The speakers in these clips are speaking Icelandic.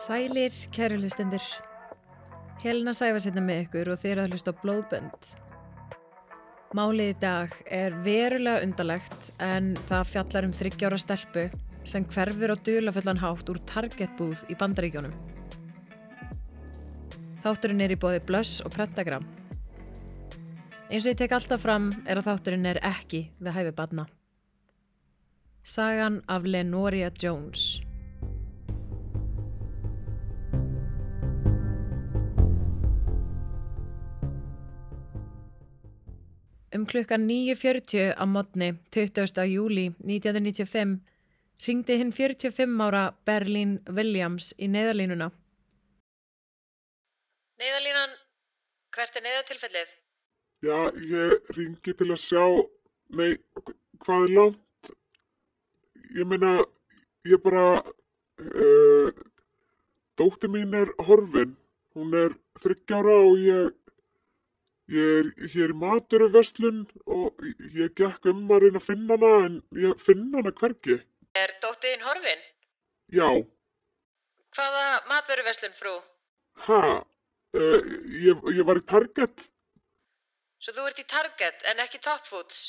Sælir, kæru hlustendur. Helena sæfa sérna með ykkur og þeir að hlusta á blóðbönd. Málið í dag er verulega undalegt en það fjallar um þryggjára stelpu sem hverfur á dulaföllan hátt úr targetbúð í bandaríkjónum. Þátturinn er í bóði Blöss og Pentagram. Eins og ég tek alltaf fram er að þátturinn er ekki við hæfi badna. Sagan af Lenoria Jones. Um klukkan 9.40 á modni 20. júli 1995 ringdi hinn 45 ára Berlín Williams í neyðarlínuna. Neyðarlínan, hvert er neyðartilfellið? Já, ég ringi til að sjá, nei, hvað er langt? Ég meina, ég bara, uh, dótti mín er horfin, hún er þryggjára og ég, ég er hér í maturverslun og ég gekk um að reyna að finna hana en ég finna hana hvergi. Er dóttiðin horfin? Já, Hvaða matveruverslun frú? ha, uh, ég, ég var í Target? Svo þú ert í Target en ekki Top Foods?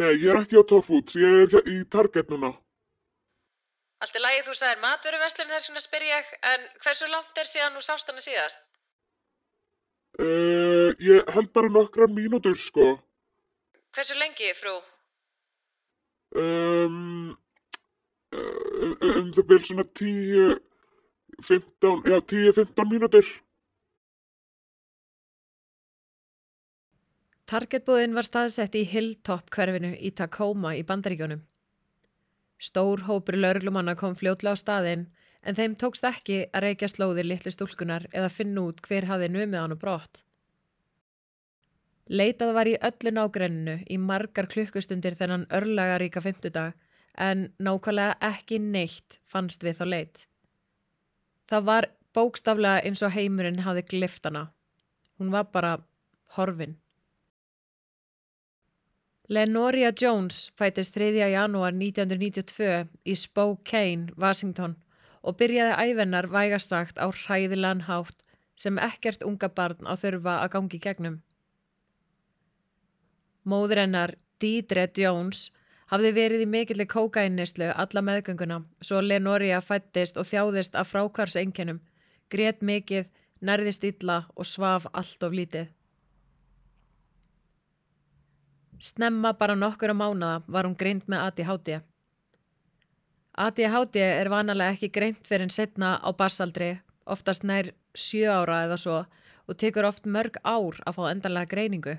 Nei, ég er ekki á Top Foods, ég er í Target núna. Allt í lagi þú sagðir matveruverslun þess vegna spyr ég, en hversu langt er síðan þú sást hana síðast? Uh, ég held bara nokkra mínútur, sko. Hversu lengi, frú? Um, um, um það byrð svona 10, 15, já 10-15 mínútur. Targetbúðin var staðsett í Hilltop hverfinu í Tacoma í Bandaríkjónum. Stór hópur lauruglumanna kom fljótlega á staðinn en þeim tókst ekki að reykja slóðir litlu stúlkunar eða finna út hver hafði numið hann og brott. Leitað var í öllu nágrenninu í margar klukkustundir þennan örlaga ríka fymtudag en nákvæmlega ekki neitt fannst við þá leit. Það var bókstaflega eins og heimurinn hafði glift hana. Hún var bara horfin. Lenoria Jones fætist 3. janúar 1992 í Spokane, Washington og byrjaði ævennar vægastrakt á hræðilegan hátt sem ekkert unga barn á þurfa að gangi gegnum. Móður hennar, Deidre Jones, hafði verið í mikilli kókainnislu alla meðgönguna svo Lenoria fættist og þjáðist af frákvarseinkennum, grét mikið, nærðist illa og svaf allt of lítið. Snemma bara nokkura mánada var hún greint með ADHD. ADHD er vanalega ekki greint fyrir en setna á barsaldri, oftast nær sjö ára eða svo og tekur oft mörg ár að fá endanlega greiningu.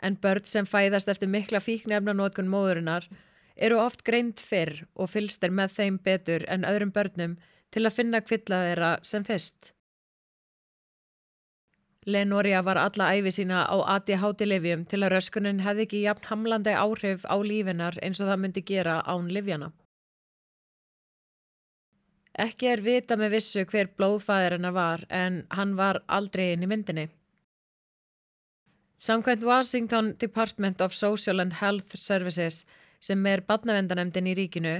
En börn sem fæðast eftir mikla fíknefnanótkun móðurinnar eru oft greint fyrr og fylst er með þeim betur en öðrum börnum til að finna kvilla þeirra sem fyrst. Lenoria var alla æfi sína á ADHD-livjum til að röskunin hefði ekki jafn hamlandi áhrif á lífinar eins og það myndi gera án livjana. Ekki er vita með vissu hver blóðfæðir hennar var en hann var aldrei inn í myndinni. Samkvæmt Washington Department of Social and Health Services sem er badnavendanemdin í ríkinu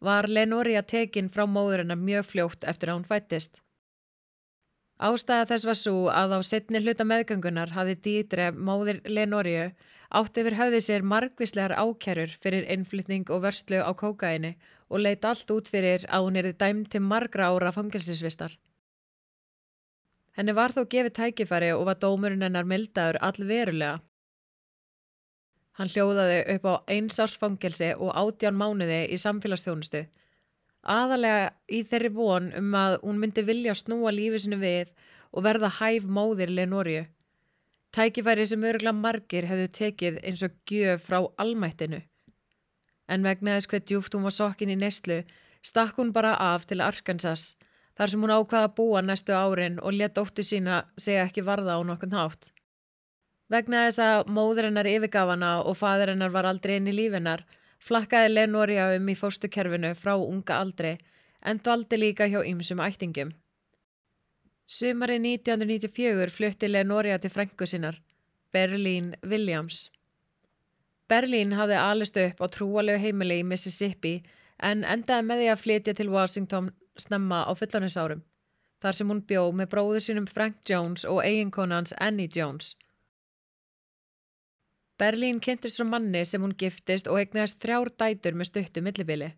var Lenoria tekin frá móðurinnar mjög fljótt eftir að hún fættist. Ástæða þess var svo að á setni hluta meðgöngunar hafði Dítre móðir Lenoríu átt yfir höfði sér margvíslegar ákjærur fyrir innflytning og vörslu á kókaini og leit allt út fyrir að hún erið dæmt til margra ára fangelsisvistar. Henni var þó gefið tækifæri og var dómurinn hennar mildaður allverulega. Hann hljóðaði upp á einsársfangelsi og átján mánuði í samfélagsþjónustu aðalega í þeirri von um að hún myndi vilja snúa lífi sinu við og verða hæf móðir Lenoríu. Tækifæri sem öruglega margir hefðu tekið eins og gjöf frá almættinu. En vegna þess hver djúft hún var sokkin í neyslu, stakk hún bara af til Arkansas, þar sem hún ákvaða að búa næstu árin og let dóttu sína segja ekki varða á nokkurn hátt. Vegna þess að móður hennar yfirgafana og fadur hennar var aldrei inn í lífinar, flakkaði Lenoria um í fóstukerfinu frá unga aldri en dvaldi líka hjá ymsum ættingum. Sumari 1994 flutti Lenoria til frængu sinnar, Berlín Williams. Berlín hafði alist upp á trúalegu heimili í Mississippi en endaði með því að flytja til Washington snemma á fullanisárum, þar sem hún bjó með bróður sínum Frank Jones og eiginkonans Annie Jones. Berlín kynntist frá manni sem hún giftist og eignast þrjár dætur með stuttu millibili.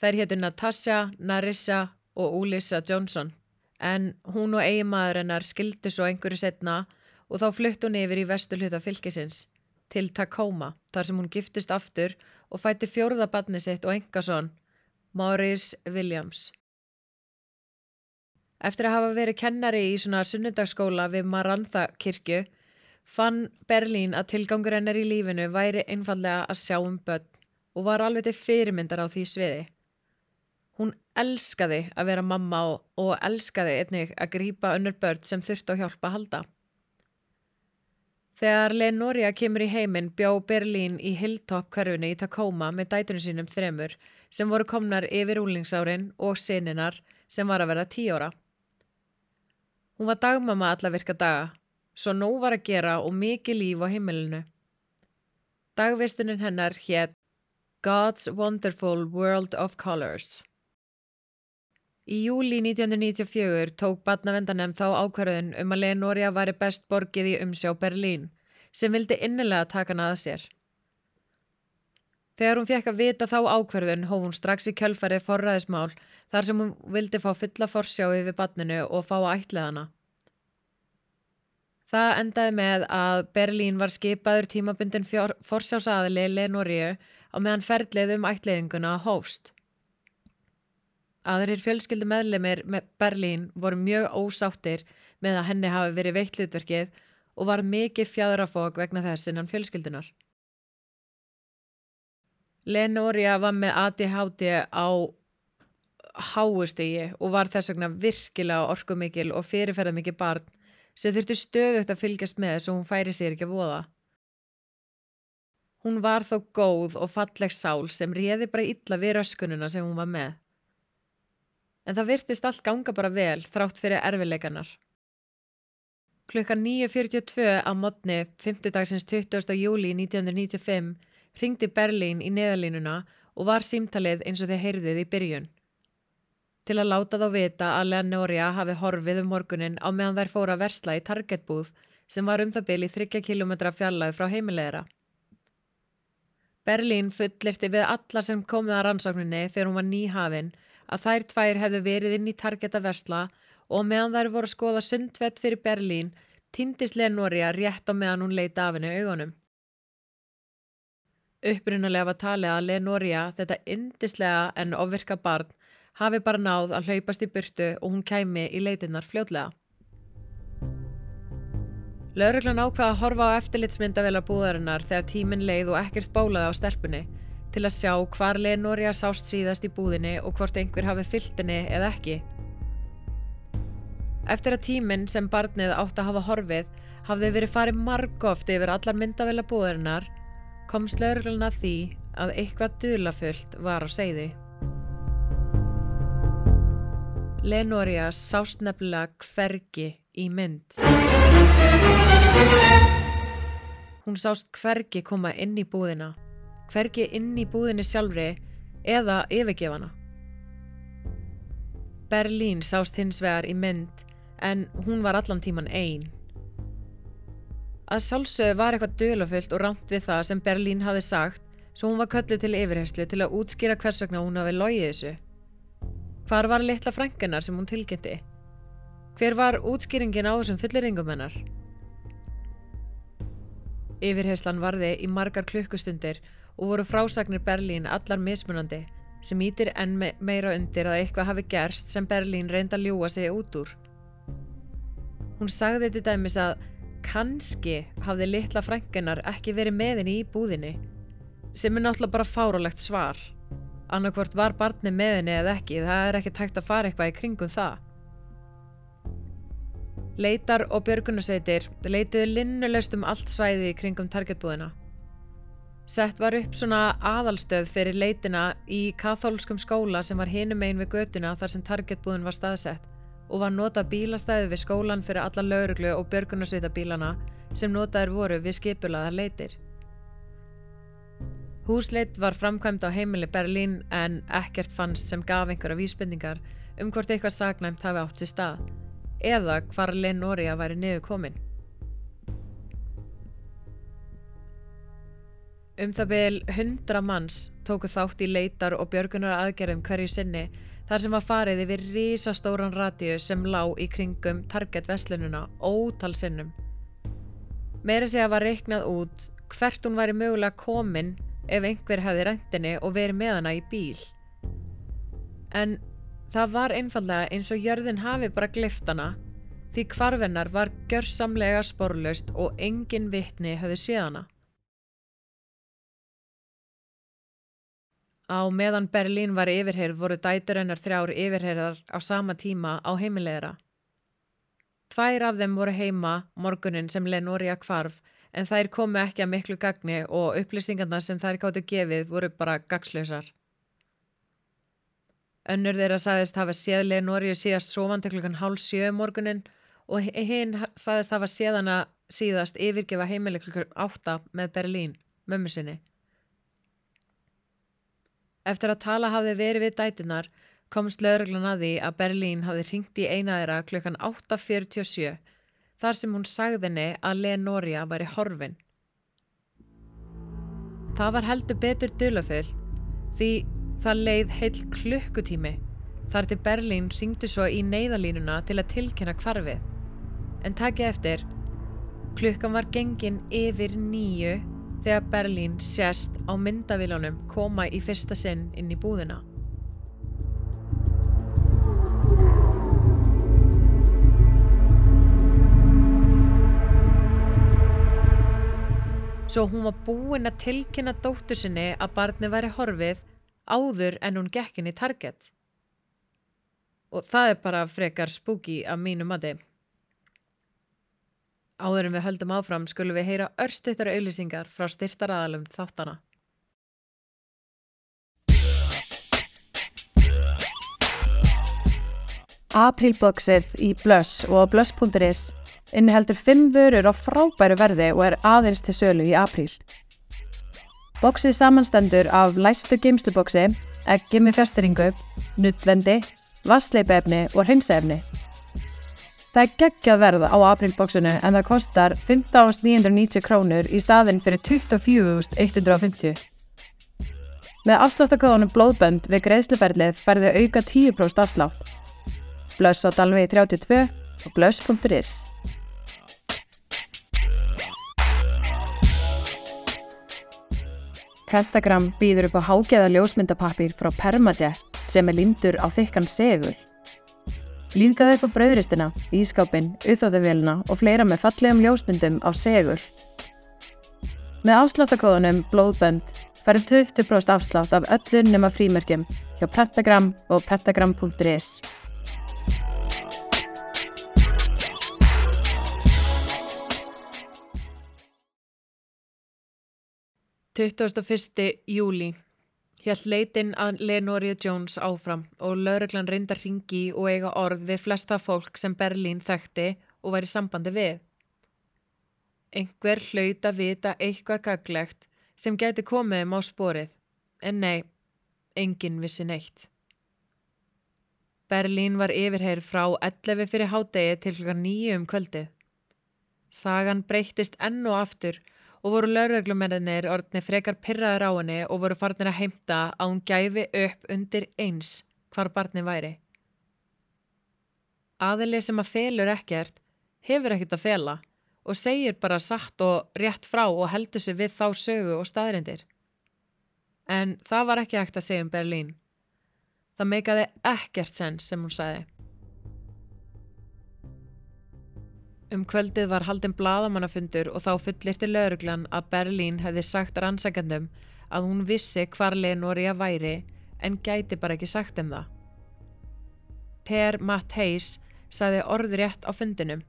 Þær héttu Natasha, Narissa og Ulissa Johnson, en hún og eiginmaður hennar skildi svo einhverju setna og þá flutt hún yfir í vesturhluta fylgisins, til Tacoma, þar sem hún giftist aftur og fætti fjóruða badni sitt og engason, Maurice Williams. Eftir að hafa verið kennari í svona sunnundagsskóla við Marantha kirkju, fann Berlín að tilgangur hennar í lífinu væri einfallega að sjá um börn og var alveg til fyrirmyndar á því sviði. Hún elskaði að vera mamma og, og elskaði einnig að grýpa önnur börn sem þurfti á hjálpa að halda. Þegar Leonoria kemur í heiminn bjá Berlín í Hilltop hverjunni í Tacoma með dætunum sínum þremur sem voru komnar yfir úlingsárin og sininar sem var að vera tíóra. Hún var dagmamma alla virka daga, svo nóg var að gera og mikið líf á heimilinu. Dagvistunin hennar hétt God's Wonderful World of Colors. Í júli 1994 tók badnavendanem þá ákvarðun um að Leonoria væri best borgið í umsjá Berlín, sem vildi innilega taka hana að sér. Þegar hún fekk að vita þá ákvarðun hóf hún strax í kjölfarið forræðismál þar sem hún vildi fá fulla forsjáu við badninu og fá að ætla hana. Það endaði með að Berlín var skipaður tímabundin forsjásaðili Leonoria á meðan ferðlið um ætliðinguna hófst. Aðrir fjölskyldu meðlemið með Berlín voru mjög ósáttir með að henni hafi verið veitt hlutverkið og var mikið fjadrafók vegna þess innan fjölskyldunar. Lenória var með ADHD á háustegi og var þess vegna virkilega orkumikil og fyrirferða mikið barn sem þurfti stöðugt að fylgjast með svo hún færi sér ekki að voða. Hún var þó góð og falleg sál sem réði bara illa við röskununa sem hún var með en það virtist allt ganga bara vel þrátt fyrir erfileikanar. Klukkan 9.42 á modni 5. dagsins 20. júli 1995 ringdi Berlín í neðalínuna og var símtalið eins og þeir heyrðið í byrjun. Til að láta þá vita að Leonoria hafi horfið um morgunin á meðan þær fóra versla í targetbúð sem var um það í 30 km fjallaði frá heimilegra. Berlín fullirti við alla sem komið að rannsókninni þegar hún var nýhafinn að þær tvær hefðu verið inn í Target að versla og meðan þær voru að skoða sundvett fyrir Berlín týndist Lenória rétt á meðan hún leita af henni augunum. Upprunalega var talið að Lenória, þetta indislega en ofvirka barn, hafi bara náð að hlaupast í burtu og hún kæmi í leitinnar fljótlega. Lauruglan ákvaða að horfa á eftirlitsmyndavelar búðarinnar þegar tíminn leið og ekkert bólaði á stelpunni til að sjá hvar Lenória sást síðast í búðinni og hvort einhver hafi fyllt henni eða ekki. Eftir að tíminn sem barnið átt að hafa horfið hafði verið farið margóft yfir allar myndavela búðarinnar kom slöðurgluna því að eitthvað dulafullt var á segði. Lenória sást nefnilega hvergi í mynd. Hún sást hvergi koma inn í búðina hvergi inn í búðinni sjálfri eða yfirgefana. Berlín sást hins vegar í mynd en hún var allan tíman einn. Að sjálfsögðu var eitthvað dölufullt og rámt við það sem Berlín hafi sagt svo hún var kölluð til yfirherslu til að útskýra hvers vegna hún hafi logið þessu. Hvar var litla frængunar sem hún tilkynnti? Hver var útskýringin á þessum fulliringum hennar? Yfirherslan varði í margar klukkustundir og voru frásagnir Berlín allar mismunandi sem ítir enn meira undir að eitthvað hafi gerst sem Berlín reynda að ljúa sig út úr. Hún sagði til dæmis að kannski hafði litla frængunar ekki verið meðinni í búðinni sem er náttúrulega bara fárálegt svar. Annarkvort var barni meðinni eða ekki, það er ekki tægt að fara eitthvað í kringum það. Leitar og björgunarsveitir leitiðu linnulegst um allt svæði í kringum targetbúðina. Sett var upp svona aðalstöð fyrir leitina í kathólskum skóla sem var hinum einn við götuna þar sem targetbúðin var staðsett og var notað bílastæði við skólan fyrir alla lauruglu og björgunarsvita bílana sem notaður voru við skipulaðar leitir. Húsleit var framkvæmd á heimili Berlín en ekkert fannst sem gaf einhverja vísbendingar um hvort eitthvað sagnæmt hafi átt sér stað eða hvar Lenória væri niður komin. Um það byl hundra manns tóku þátt í leitar og björgunar aðgerðum hverju sinni þar sem var farið yfir risastóran radíu sem lá í kringum target veslununa ótal sinnum. Meira segja var reiknað út hvert hún væri mögulega komin ef einhver hefði reyndinni og verið með hana í bíl. En það var einfallega eins og jörðin hafi bara glift hana því hvarfinnar var gjörsamlega sporlaust og engin vitni hefði séð Á meðan Berlín var yfirheyrð voru dætur hennar þrjár yfirheyrðar á sama tíma á heimilegra. Tvær af þeim voru heima morgunin sem Lenória kvarf en þær komu ekki að miklu gagni og upplýsingarna sem þær gáttu gefið voru bara gagslausar. Önnur þeirra saðist hafa séð Lenóriu síðast sofandi klukkan hálf sjö morgunin og hinn saðist hafa séð hana síðast yfirgefa heimileg klukkan átta með Berlín, mömmu sinni. Eftir að tala hafði verið við dætunar komst lauruglan að því að Berlín hafði ringt í einaðira klukkan 8.47 þar sem hún sagðinni að Lenória væri horfin. Það var heldur betur dulafullt því það leið heil klukkutími þar til Berlín ringdi svo í neyðalínuna til að tilkynna kvarfið. En takið eftir, klukkan var gengin yfir nýju þegar Berlín sérst á myndavílunum koma í fyrsta sinn inn í búðina. Svo hún var búinn að tilkynna dóttur sinni að barni væri horfið áður en hún gekkin í target. Og það er bara frekar spooky að mínu mati. Áður en við höldum áfram skulum við heyra örstuttar auðlýsingar frá styrtaraðalum þáttana. Aprilboxið í Blöss og blöss.is inniheldur 5 vörur á frábæru verði og er aðeins til sölu í apríl. Boxið samanstendur af læstu geimstuboksi, eggi með fjasteringu, nuttvendi, vassleipefni og hreinsefni. Það er geggjað verð á aprilboksinu en það kostar 15.990 krónur í staðin fyrir 24.150. Með afsláttakóðunum blóðbönd við greiðsluferlið færðu auka 10% afslátt. Blöss á Dalvi 32 og blöss.is Prentagram býður upp á hágeða ljósmyndapapír frá Permajet sem er lindur á þykkan segur. Líðgaði upp á brauðristina, ískápin, uþóðavélina og fleira með fallegum ljósmyndum á segur. Með afsláttakóðunum Blóðbönd færið 20% afslátt af öllu nema frímerkjum hjá Pentagram og pentagram.is. Tuttugasta fyrsti júli Hjælt leitinn að Lenória Jones áfram og lauruglan reyndar ringi og eiga orð við flesta fólk sem Berlín þekkti og var í sambandi við. Einhver hlaut að vita eitthvað gaglegt sem geti komið um á sporið, en nei, enginn vissi neitt. Berlín var yfirheir frá 11 fyrir hádegi til klukka 9 um kvöldið. Sagan breyttist enn og aftur og voru lauruglumennir orðni frekar pyrraður á henni og voru farnir að heimta að hún gæfi upp undir eins hvar barni væri. Aðilið sem að felur ekkert hefur ekkert að fela og segir bara satt og rétt frá og heldur sig við þá sögu og staðrindir. En það var ekki ekkert að segja um Berlín. Það meikaði ekkert sens sem hún sagði. Um kvöldið var haldin bladamannafundur og þá fullirti lauruglan að Berlín hefði sagt rannsakandum að hún vissi hvar Lenória væri en gæti bara ekki sagt um það. Per Matt Hayes sagði orðrétt á fundinum.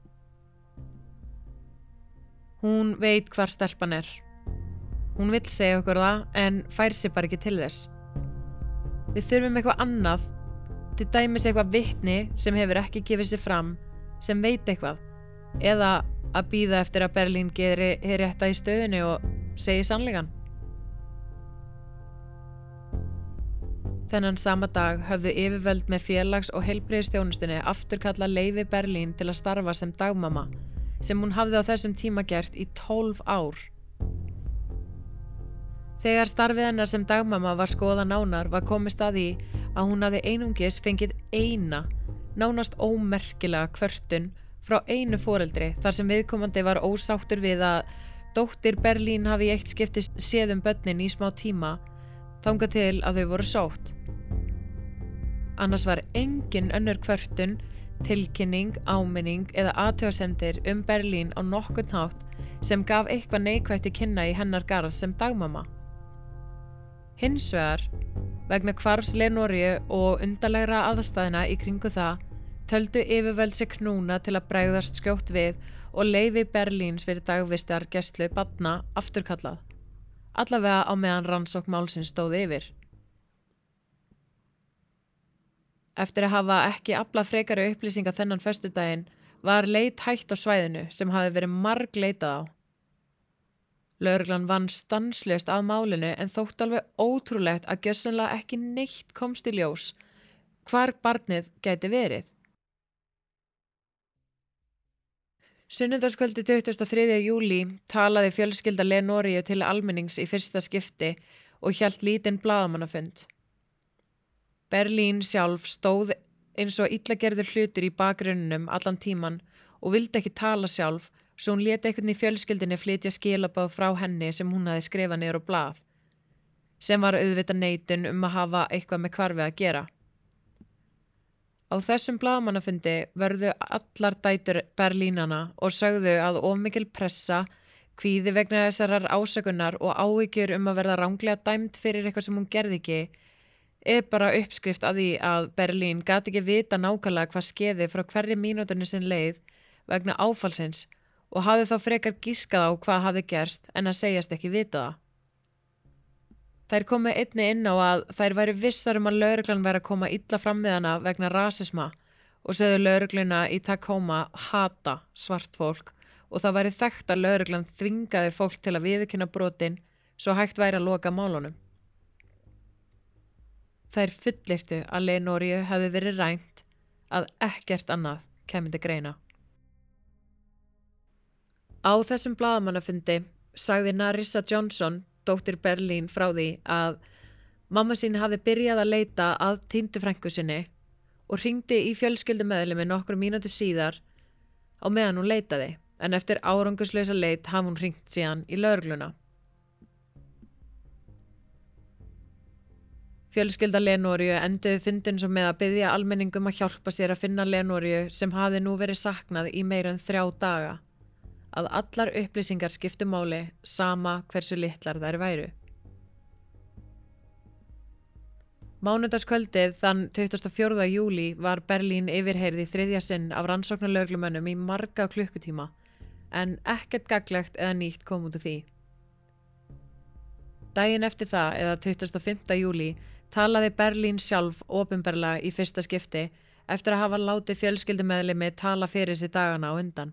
Hún veit hvar stelpan er. Hún vill segja okkur það en fær sér bara ekki til þess. Við þurfum eitthvað annað, til dæmis eitthvað vittni sem hefur ekki gefið sér fram, sem veit eitthvað eða að býða eftir að Berlín geri hér rétta í stöðinu og segi sannlegan. Þennan sama dag höfðu yfirvöld með félags- og heilbreyðstjónustunni afturkalla Leifi Berlín til að starfa sem dagmama sem hún hafði á þessum tíma gert í 12 ár. Þegar starfið hennar sem dagmama var skoða nánar var komist að því að hún hafði einungis fengið eina, nánast ómerkilega kvörtun frá einu foreldri þar sem viðkomandi var ósáttur við að dóttir Berlín hafi eitt skipti séð um börnin í smá tíma þanga til að þau voru sótt. Annars var engin önnur kvörtun, tilkynning, áminning eða aðtöðasendir um Berlín á nokkurn hátt sem gaf eitthvað neikvægt í kynna í hennar garð sem dagmama. Hins vegar, vegna hvarfs Lenóriu og undarlegra aðstæðina í kringu það, töldu yfirvöld sig knúna til að bregðast skjótt við og leifi Berlíns fyrir dagvistar gestlu badna afturkallað. Allavega á meðan rannsók málsins stóð yfir. Eftir að hafa ekki afla frekari upplýsinga þennan föstudaginn var leit hægt á svæðinu sem hafi verið marg leitað á. Lörglan vann stanslist að málinu en þótt alveg ótrúlegt að gjössanlega ekki neitt komst í ljós hvar barnið gæti verið. Sunnundaskvöldi 23. júli talaði fjölskylda Lenóriu til almennings í fyrsta skipti og hjælt lítinn bladamannafund. Berlín sjálf stóð eins og illagerður hlutur í bakgrunnum allan tíman og vildi ekki tala sjálf svo hún leti einhvern í fjölskyldinni flytja skilabáð frá henni sem hún hafi skrifað niður á blað sem var auðvita neitun um að hafa eitthvað með kvarfið að gera. Á þessum bladamannafundi verðu allar dætur Berlínana og sögðu að ómikil pressa, kvíði vegna þessarar ásökunar og áhyggjur um að verða ránglega dæmt fyrir eitthvað sem hún gerði ekki er bara uppskrift að því að Berlín gati ekki vita nákvæmlega hvað skeiði frá hverju mínúturnu sinn leið vegna áfallsins og hafði þá frekar gískað á hvað hafði gerst en að segjast ekki vita það. Þær komu einni inn á að þær væri vissar um að lauruglan væri að koma illa fram með hana vegna rasisma og sögðu laurugluna í Tacoma hata svart fólk og það væri þekkt að lauruglan þvingaði fólk til að viðkynna brotin svo hægt væri að loka málunum. Þær fullirtu að Lenóriu hefði verið rænt að ekkert annað kemindi greina. Á þessum bladamannafundi sagði Narissa Johnson dóttir Berlín frá því að mamma sín hafi byrjað að leita að týndu frængu sinni og ringdi í fjölskyldumöðlemi nokkru mínúti síðar á meðan hún leitaði en eftir áranguslösa leit hafði hún ringt síðan í laurugluna. Fjölskylda Lenóriu endiði fyndin svo með að byggja almenningum að hjálpa sér að finna Lenóriu sem hafi nú verið saknað í meira en þrjá daga að allar upplýsingar skiptu máli sama hversu litlar þær væru. Mánudagskvöldið þann 24. júli var Berlín yfirheyrði þriðja sinn af rannsóknarlauglumönnum í marga klukkutíma en ekkert gaglegt eða nýtt kom út af því. Dægin eftir það, eða 25. júli, talaði Berlín sjálf ofinberlega í fyrsta skipti eftir að hafa látið fjölskyldumæðlimi tala fyrir sér dagana á undan.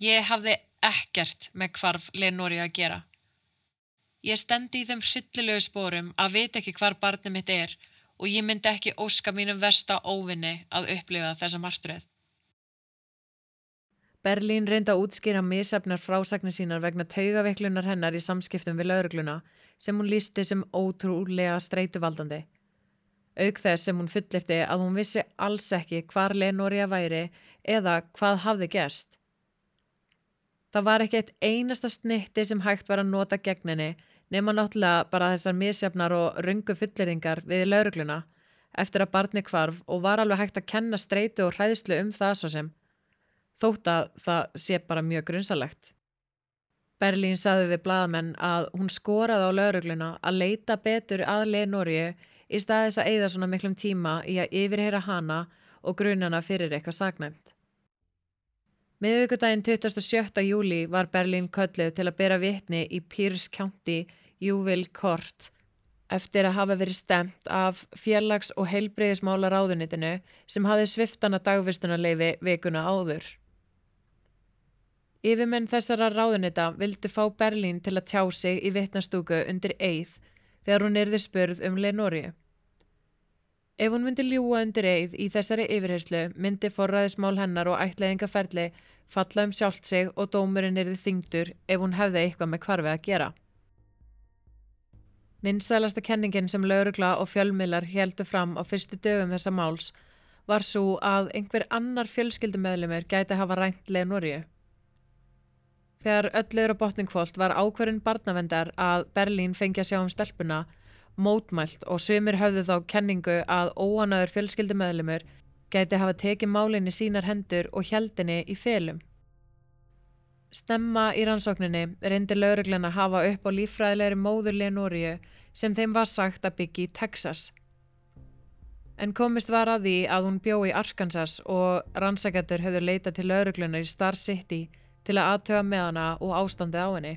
Ég hafði ekkert með hvarf Lenóri að gera. Ég stendi í þeim hryllilegu spórum að vita ekki hvar barnið mitt er og ég myndi ekki óska mínum versta óvinni að upplifa þessa martröð. Berlín reynda að útskýra misefnar frásagnir sínar vegna taugaveiklunar hennar í samskiptum við laurugluna sem hún lísti sem ótrúlega streituvaldandi. Auk þess sem hún fullirti að hún vissi alls ekki hvar Lenóri að væri eða hvað hafði gerst. Það var ekki eitt einasta snitti sem hægt var að nota gegn henni nema náttúrulega bara þessar misjafnar og rungu fulleringar við laurugluna eftir að barni kvarf og var alveg hægt að kenna streitu og hræðslu um það svo sem. Þótt að það sé bara mjög grunnsalegt. Berlín saði við bladamenn að hún skoraði á laurugluna að leita betur að Lenóriu í staðis að eigða svona miklum tíma í að yfirheyra hana og grunana fyrir eitthvað sagnæmt. Miðvíkudaginn 27. júli var Berlín kölluð til að bera vitni í Pierce County Júvil Court eftir að hafa verið stemt af félags- og heilbreyðismála ráðunitinu sem hafi sviftana dagvistunarleifi vikuna áður. Yfirmenn þessara ráðunita vildu fá Berlín til að tjá sig í vittnastúku undir eið þegar hún erði spurð um Lenóriu. Ef hún myndi ljúa undir eið í þessari yfirheyslu myndi forræðismál hennar og ætlaðingaferli falla um sjálft sig og dómurinn erði þingdur ef hún hefði eitthvað með kvarfi að gera. Vinsælasta kenningin sem laurugla og fjölmiðlar heldu fram á fyrstu dögum þessa máls var svo að einhver annar fjölskyldumöðlumur gæti hafa rænt Leonoríu. Þegar öllur á botningkvolt var ákverðin barnavendar að Berlín fengi að sjá um stelpuna mótmælt og sumir höfðu þá kenningu að óanaður fjölskyldumöðlumur gæti hafa tekið málinni sínar hendur og hjaldinni í felum. Stemma í rannsókninni reyndi lauruglana hafa upp á lífræðilegri móður Leonoríu sem þeim var sagt að byggja í Texas. En komist var að því að hún bjó í Arkansas og rannsækjadur höfðu leitað til laurugluna í Star City til að aðtöga með hana og ástandið á henni.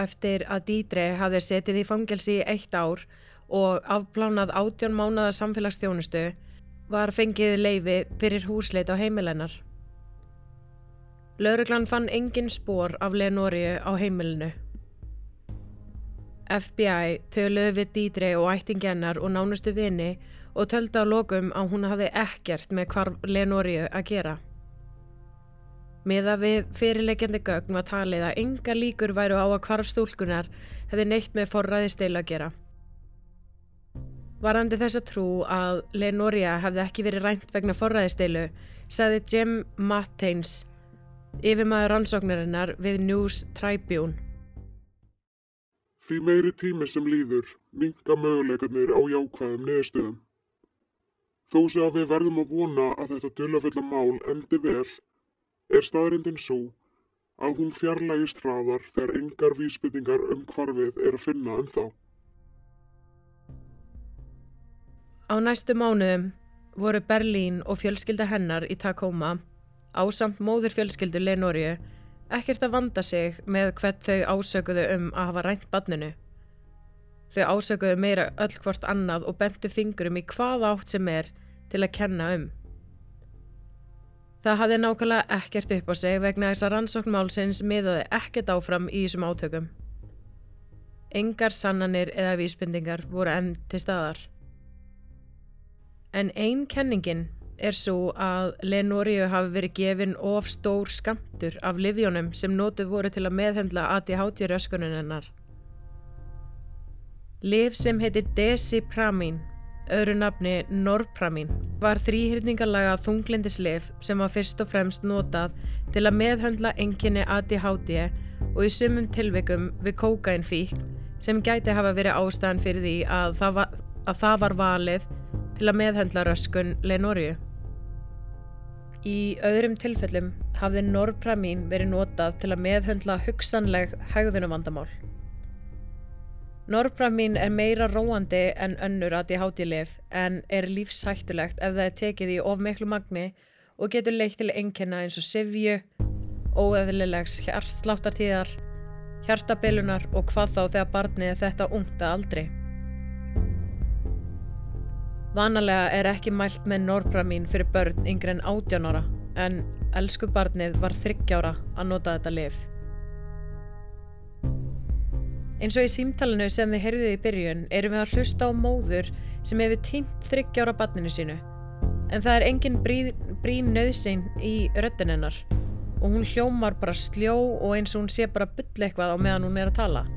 Eftir að Dídre hafði setið í fangelsi í eitt ár og afplánað átjón mánada samfélagsþjónustu var fengið leifi fyrir húsleit á heimilennar. Lauruglan fann engin spór af Lenóriu á heimilinu. FBI töluði við Dídre og ættingennar og nánustu vini og töldi á lokum að hún hafði ekkert með hvar Lenóriu að gera. Miða við fyrirleikjandi gögn var talið að enga líkur væru á að hvarf stúlkunar hefði neitt með forræði steila að gera. Varandi þessa trú að Leonoria hefði ekki verið rænt vegna forræði steilu, sagði Jim Mattains, yfirmaður rannsóknarinnar við News Tribune. Því meiri tími sem líður, minga möguleikarnir á jákvæðum niðurstöðum. Þó sé að við verðum að vona að þetta dulafulla mál endi vel, er staðrindin svo að hún fjarlægist hraðar þegar engar vísbytningar um hvarfið er að finna um þá. Á næstu mánuðum voru Berlín og fjölskylda hennar í Tacoma ásamt móður fjölskyldu Lenóriu ekkert að vanda sig með hvert þau ásökuðu um að hafa rænt badninu. Þau ásökuðu meira öll hvort annað og bentu fingurum í hvað átt sem er til að kenna um. Það hafði nákvæmlega ekkert upp á sig vegna þess að rannsóknmálsins miðaði ekkert áfram í þessum átökum. Engar sannanir eða vísbendingar voru enn til staðar. En ein kenningin er svo að Lenóriu hafi verið gefin of stór skamtur af livjónum sem nótuð voru til að meðhendla ADHD röskunin hennar. Liv sem heiti Desipramin, öðru nafni Norpramin, var þrýhyrningarlaga þunglindislif sem var fyrst og fremst notað til að meðhendla enginni ADHD og í sumum tilvikum við kókainfík sem gæti hafa verið ástæðan fyrir því að það var, að það var valið til að meðhendla röskun Lenóriu. Í öðrum tilfellum hafði norpramín verið notað til að meðhöndla hugsanleg hegðunumvandamál. Norpramín er meira róandi en önnur að ég háti lif en er lífshættulegt ef það er tekið í of miklu magni og getur leitt til einnkjöna eins og sifju, óeðlilegs hjartsláttartíðar, hjartabilunar og hvað þá þegar barnið þetta ungta aldrei. Vanalega er ekki mælt með Norpramín fyrir börn yngre en 18 ára en elsku barnið var 30 ára að nota þetta lif. Eins og í símtalinu sem við heyrðum í byrjun erum við að hlusta á móður sem hefur týnt 30 ára barninu sínu en það er engin brín nöðsinn í röttin hennar og hún hljómar bara sljó og eins og hún sé bara byll eitthvað á meðan hún er að tala.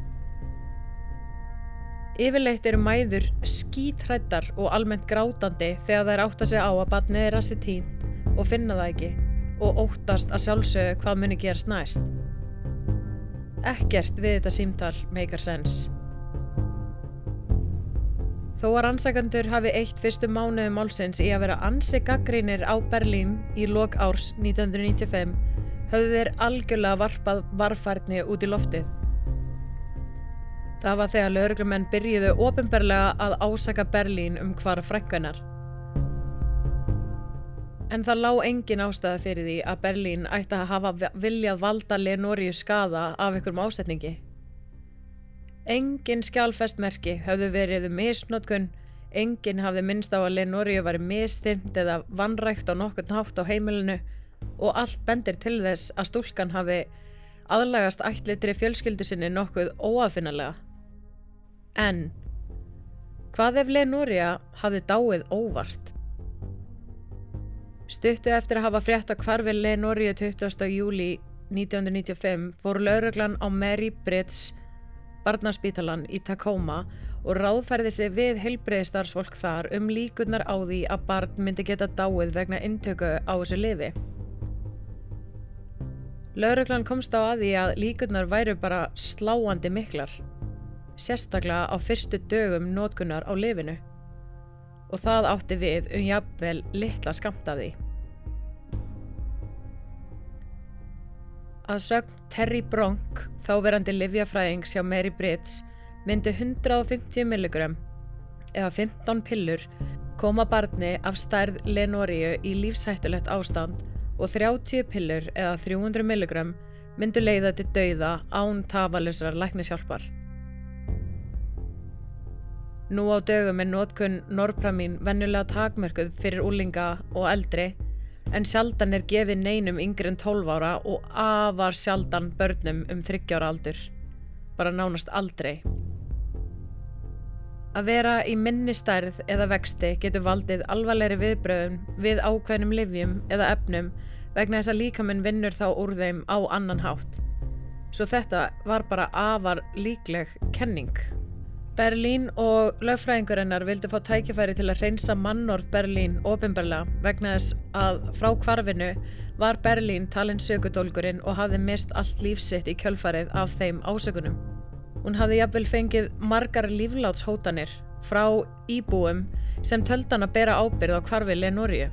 Yfirleitt eru mæður skítrættar og almennt grátandi þegar þær átta sig á að batnið er að sér tínt og finna það ekki og óttast að sjálfsögðu hvað muni gerast næst. Ekkert við þetta símtal meikar sens. Þó að rannsakandur hafi eitt fyrstu mánuðu málsins í að vera ansi gaggrínir á Berlín í lok árs 1995 höfðu þeir algjörlega varpað varfærni út í loftið. Það var þegar lauruglumenn byrjuðu ofinberlega að ásaka Berlín um hvar frængunar. En það lág engin ástæða fyrir því að Berlín ætti að hafa viljað valda Lenóriu skada af einhverjum ásetningi. Engin skjálfestmerki höfðu verið um misnótkun, engin hafði minnst á að Lenóriu var mistyrnd eða vannrækt á nokkurn hátt á heimilinu og allt bendir til þess að stúlkan hafi aðlagast ætlitri fjölskyldu sinni nokkuð óafinnalega. En hvað ef Lenoria hafði dáið óvart? Stuttu eftir að hafa frétt að hvarfi Lenoria 20. júli 1995 fór lauruglan á Mary Brits barnaspítalan í Tacoma og ráðfærði sig við heilbreyðistarsfólk þar um líkurnar á því að barn myndi geta dáið vegna intöku á þessu lifi. Lauruglan komst á að því að líkurnar væru bara sláandi miklar, sérstaklega á fyrstu dögum nótkunar á lifinu og það átti við um jafnvel litla skamt af því. Að sögn Terry Bronk, þáverandi livjafræðings hjá Mary Brits, myndi 150 milligram eða 15 pillur koma barni af stærð Lenoríu í lífsættulegt ástand og 30 pillur eða 300 milligram myndu leiða til dauða án tafalusrar læknishjálpar. Nú á dögum er nótkunn Norpramín vennulega takmörkuð fyrir úlinga og eldri en sjaldan er gefið neinum yngri en 12 ára og afar sjaldan börnum um 30 ára aldur. Bara nánast aldrei. Að vera í minni stærð eða vexti getur valdið alvarlegri viðbröðum við ákveðnum livjum eða efnum vegna þess að líkaminn vinnur þá úr þeim á annan hátt. Svo þetta var bara afar líkleg kenning. Berlín og lögfræðingurinnar vildu fá tækifæri til að reynsa mannorð Berlín ofinbarlega vegna þess að frá kvarfinu var Berlín talin sökudólgurinn og hafði mist allt lífsitt í kjölfarið af þeim ásökunum. Hún hafði jafnvel fengið margar líflátshótanir frá íbúum sem töldan að bera ábyrð á kvarfi Lenóriu.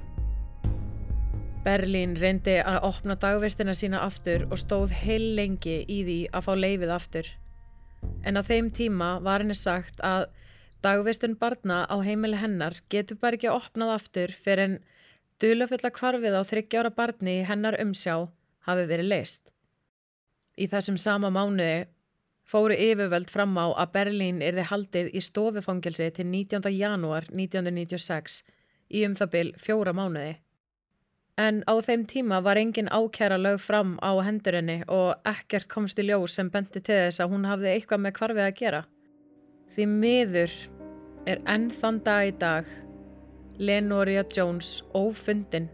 Berlín reyndi að opna dagvistina sína aftur og stóð heil lengi í því að fá leifið aftur. En á þeim tíma var henni sagt að dagvistun barna á heimili hennar getur bara ekki opnað aftur fyrir en dulafulla kvarfið á þryggjára barni hennar umsjá hafi verið leist. Í þessum sama mánuði fóru yfirvöld fram á að Berlín erði haldið í stofufangelsi til 19. janúar 1996 í um það byl fjóra mánuði. En á þeim tíma var engin ákæra lög fram á hendurinni og ekkert komst í ljós sem benti til þess að hún hafði eitthvað með kvarfið að gera. Því miður er enn þann dag í dag Lenoria Jones ófundin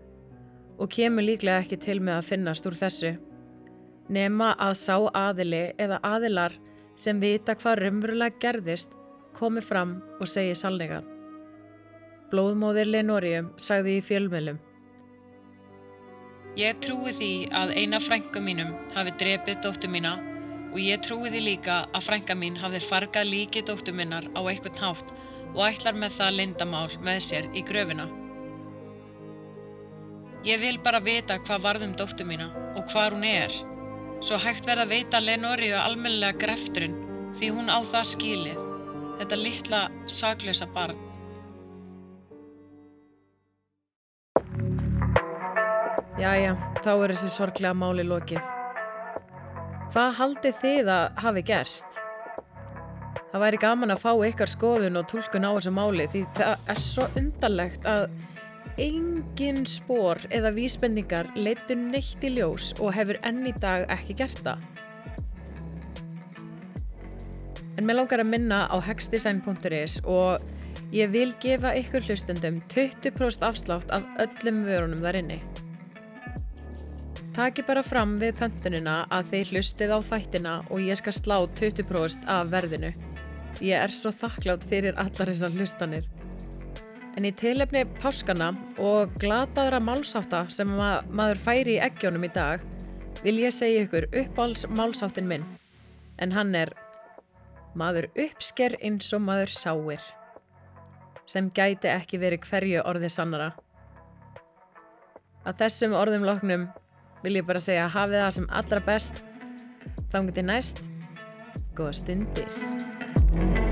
og kemur líklega ekki til með að finnast úr þessu. Nema að sá aðili eða aðilar sem vita hvað raunverulega gerðist komi fram og segi salninga. Blóðmóðir Lenorium sagði í fjölmjölum. Ég trúi því að eina frænka mínum hafi drepið dóttu mína og ég trúi því líka að frænka mín hafi fargað líki dóttu minnar á eitthvað nátt og ætlar með það lindamál með sér í gröfina. Ég vil bara vita hvað varðum dóttu mína og hvar hún er, svo hægt verða að veita Lenóriu almennilega grefturinn því hún á það skilið, þetta litla saklösa barn. Jæja, þá er þessi sorglega máli lokið. Hvað haldið þið að hafi gerst? Það væri gaman að fá ykkar skoðun og tólkun á þessu máli því það er svo undarlegt að engin spór eða vísbendingar leitur neitt í ljós og hefur enn í dag ekki gert það. En mér langar að minna á hexdesign.is og ég vil gefa ykkur hlustendum 20% afslátt af öllum vörunum þar inni. Taki bara fram við pöntunina að þeir hlustið á þættina og ég skal slá 20% af verðinu. Ég er svo þakklátt fyrir allar þessar hlustanir. En í tilefni páskana og glataðra málsáta sem ma maður færi í eggjónum í dag vil ég segja ykkur uppáls málsáttin minn. En hann er maður uppsker eins og maður sáir sem gæti ekki verið hverju orði sannara. Að þessum orðum loknum vil ég bara segja hafið það sem allra best. Þá getur næst. Góða stundir.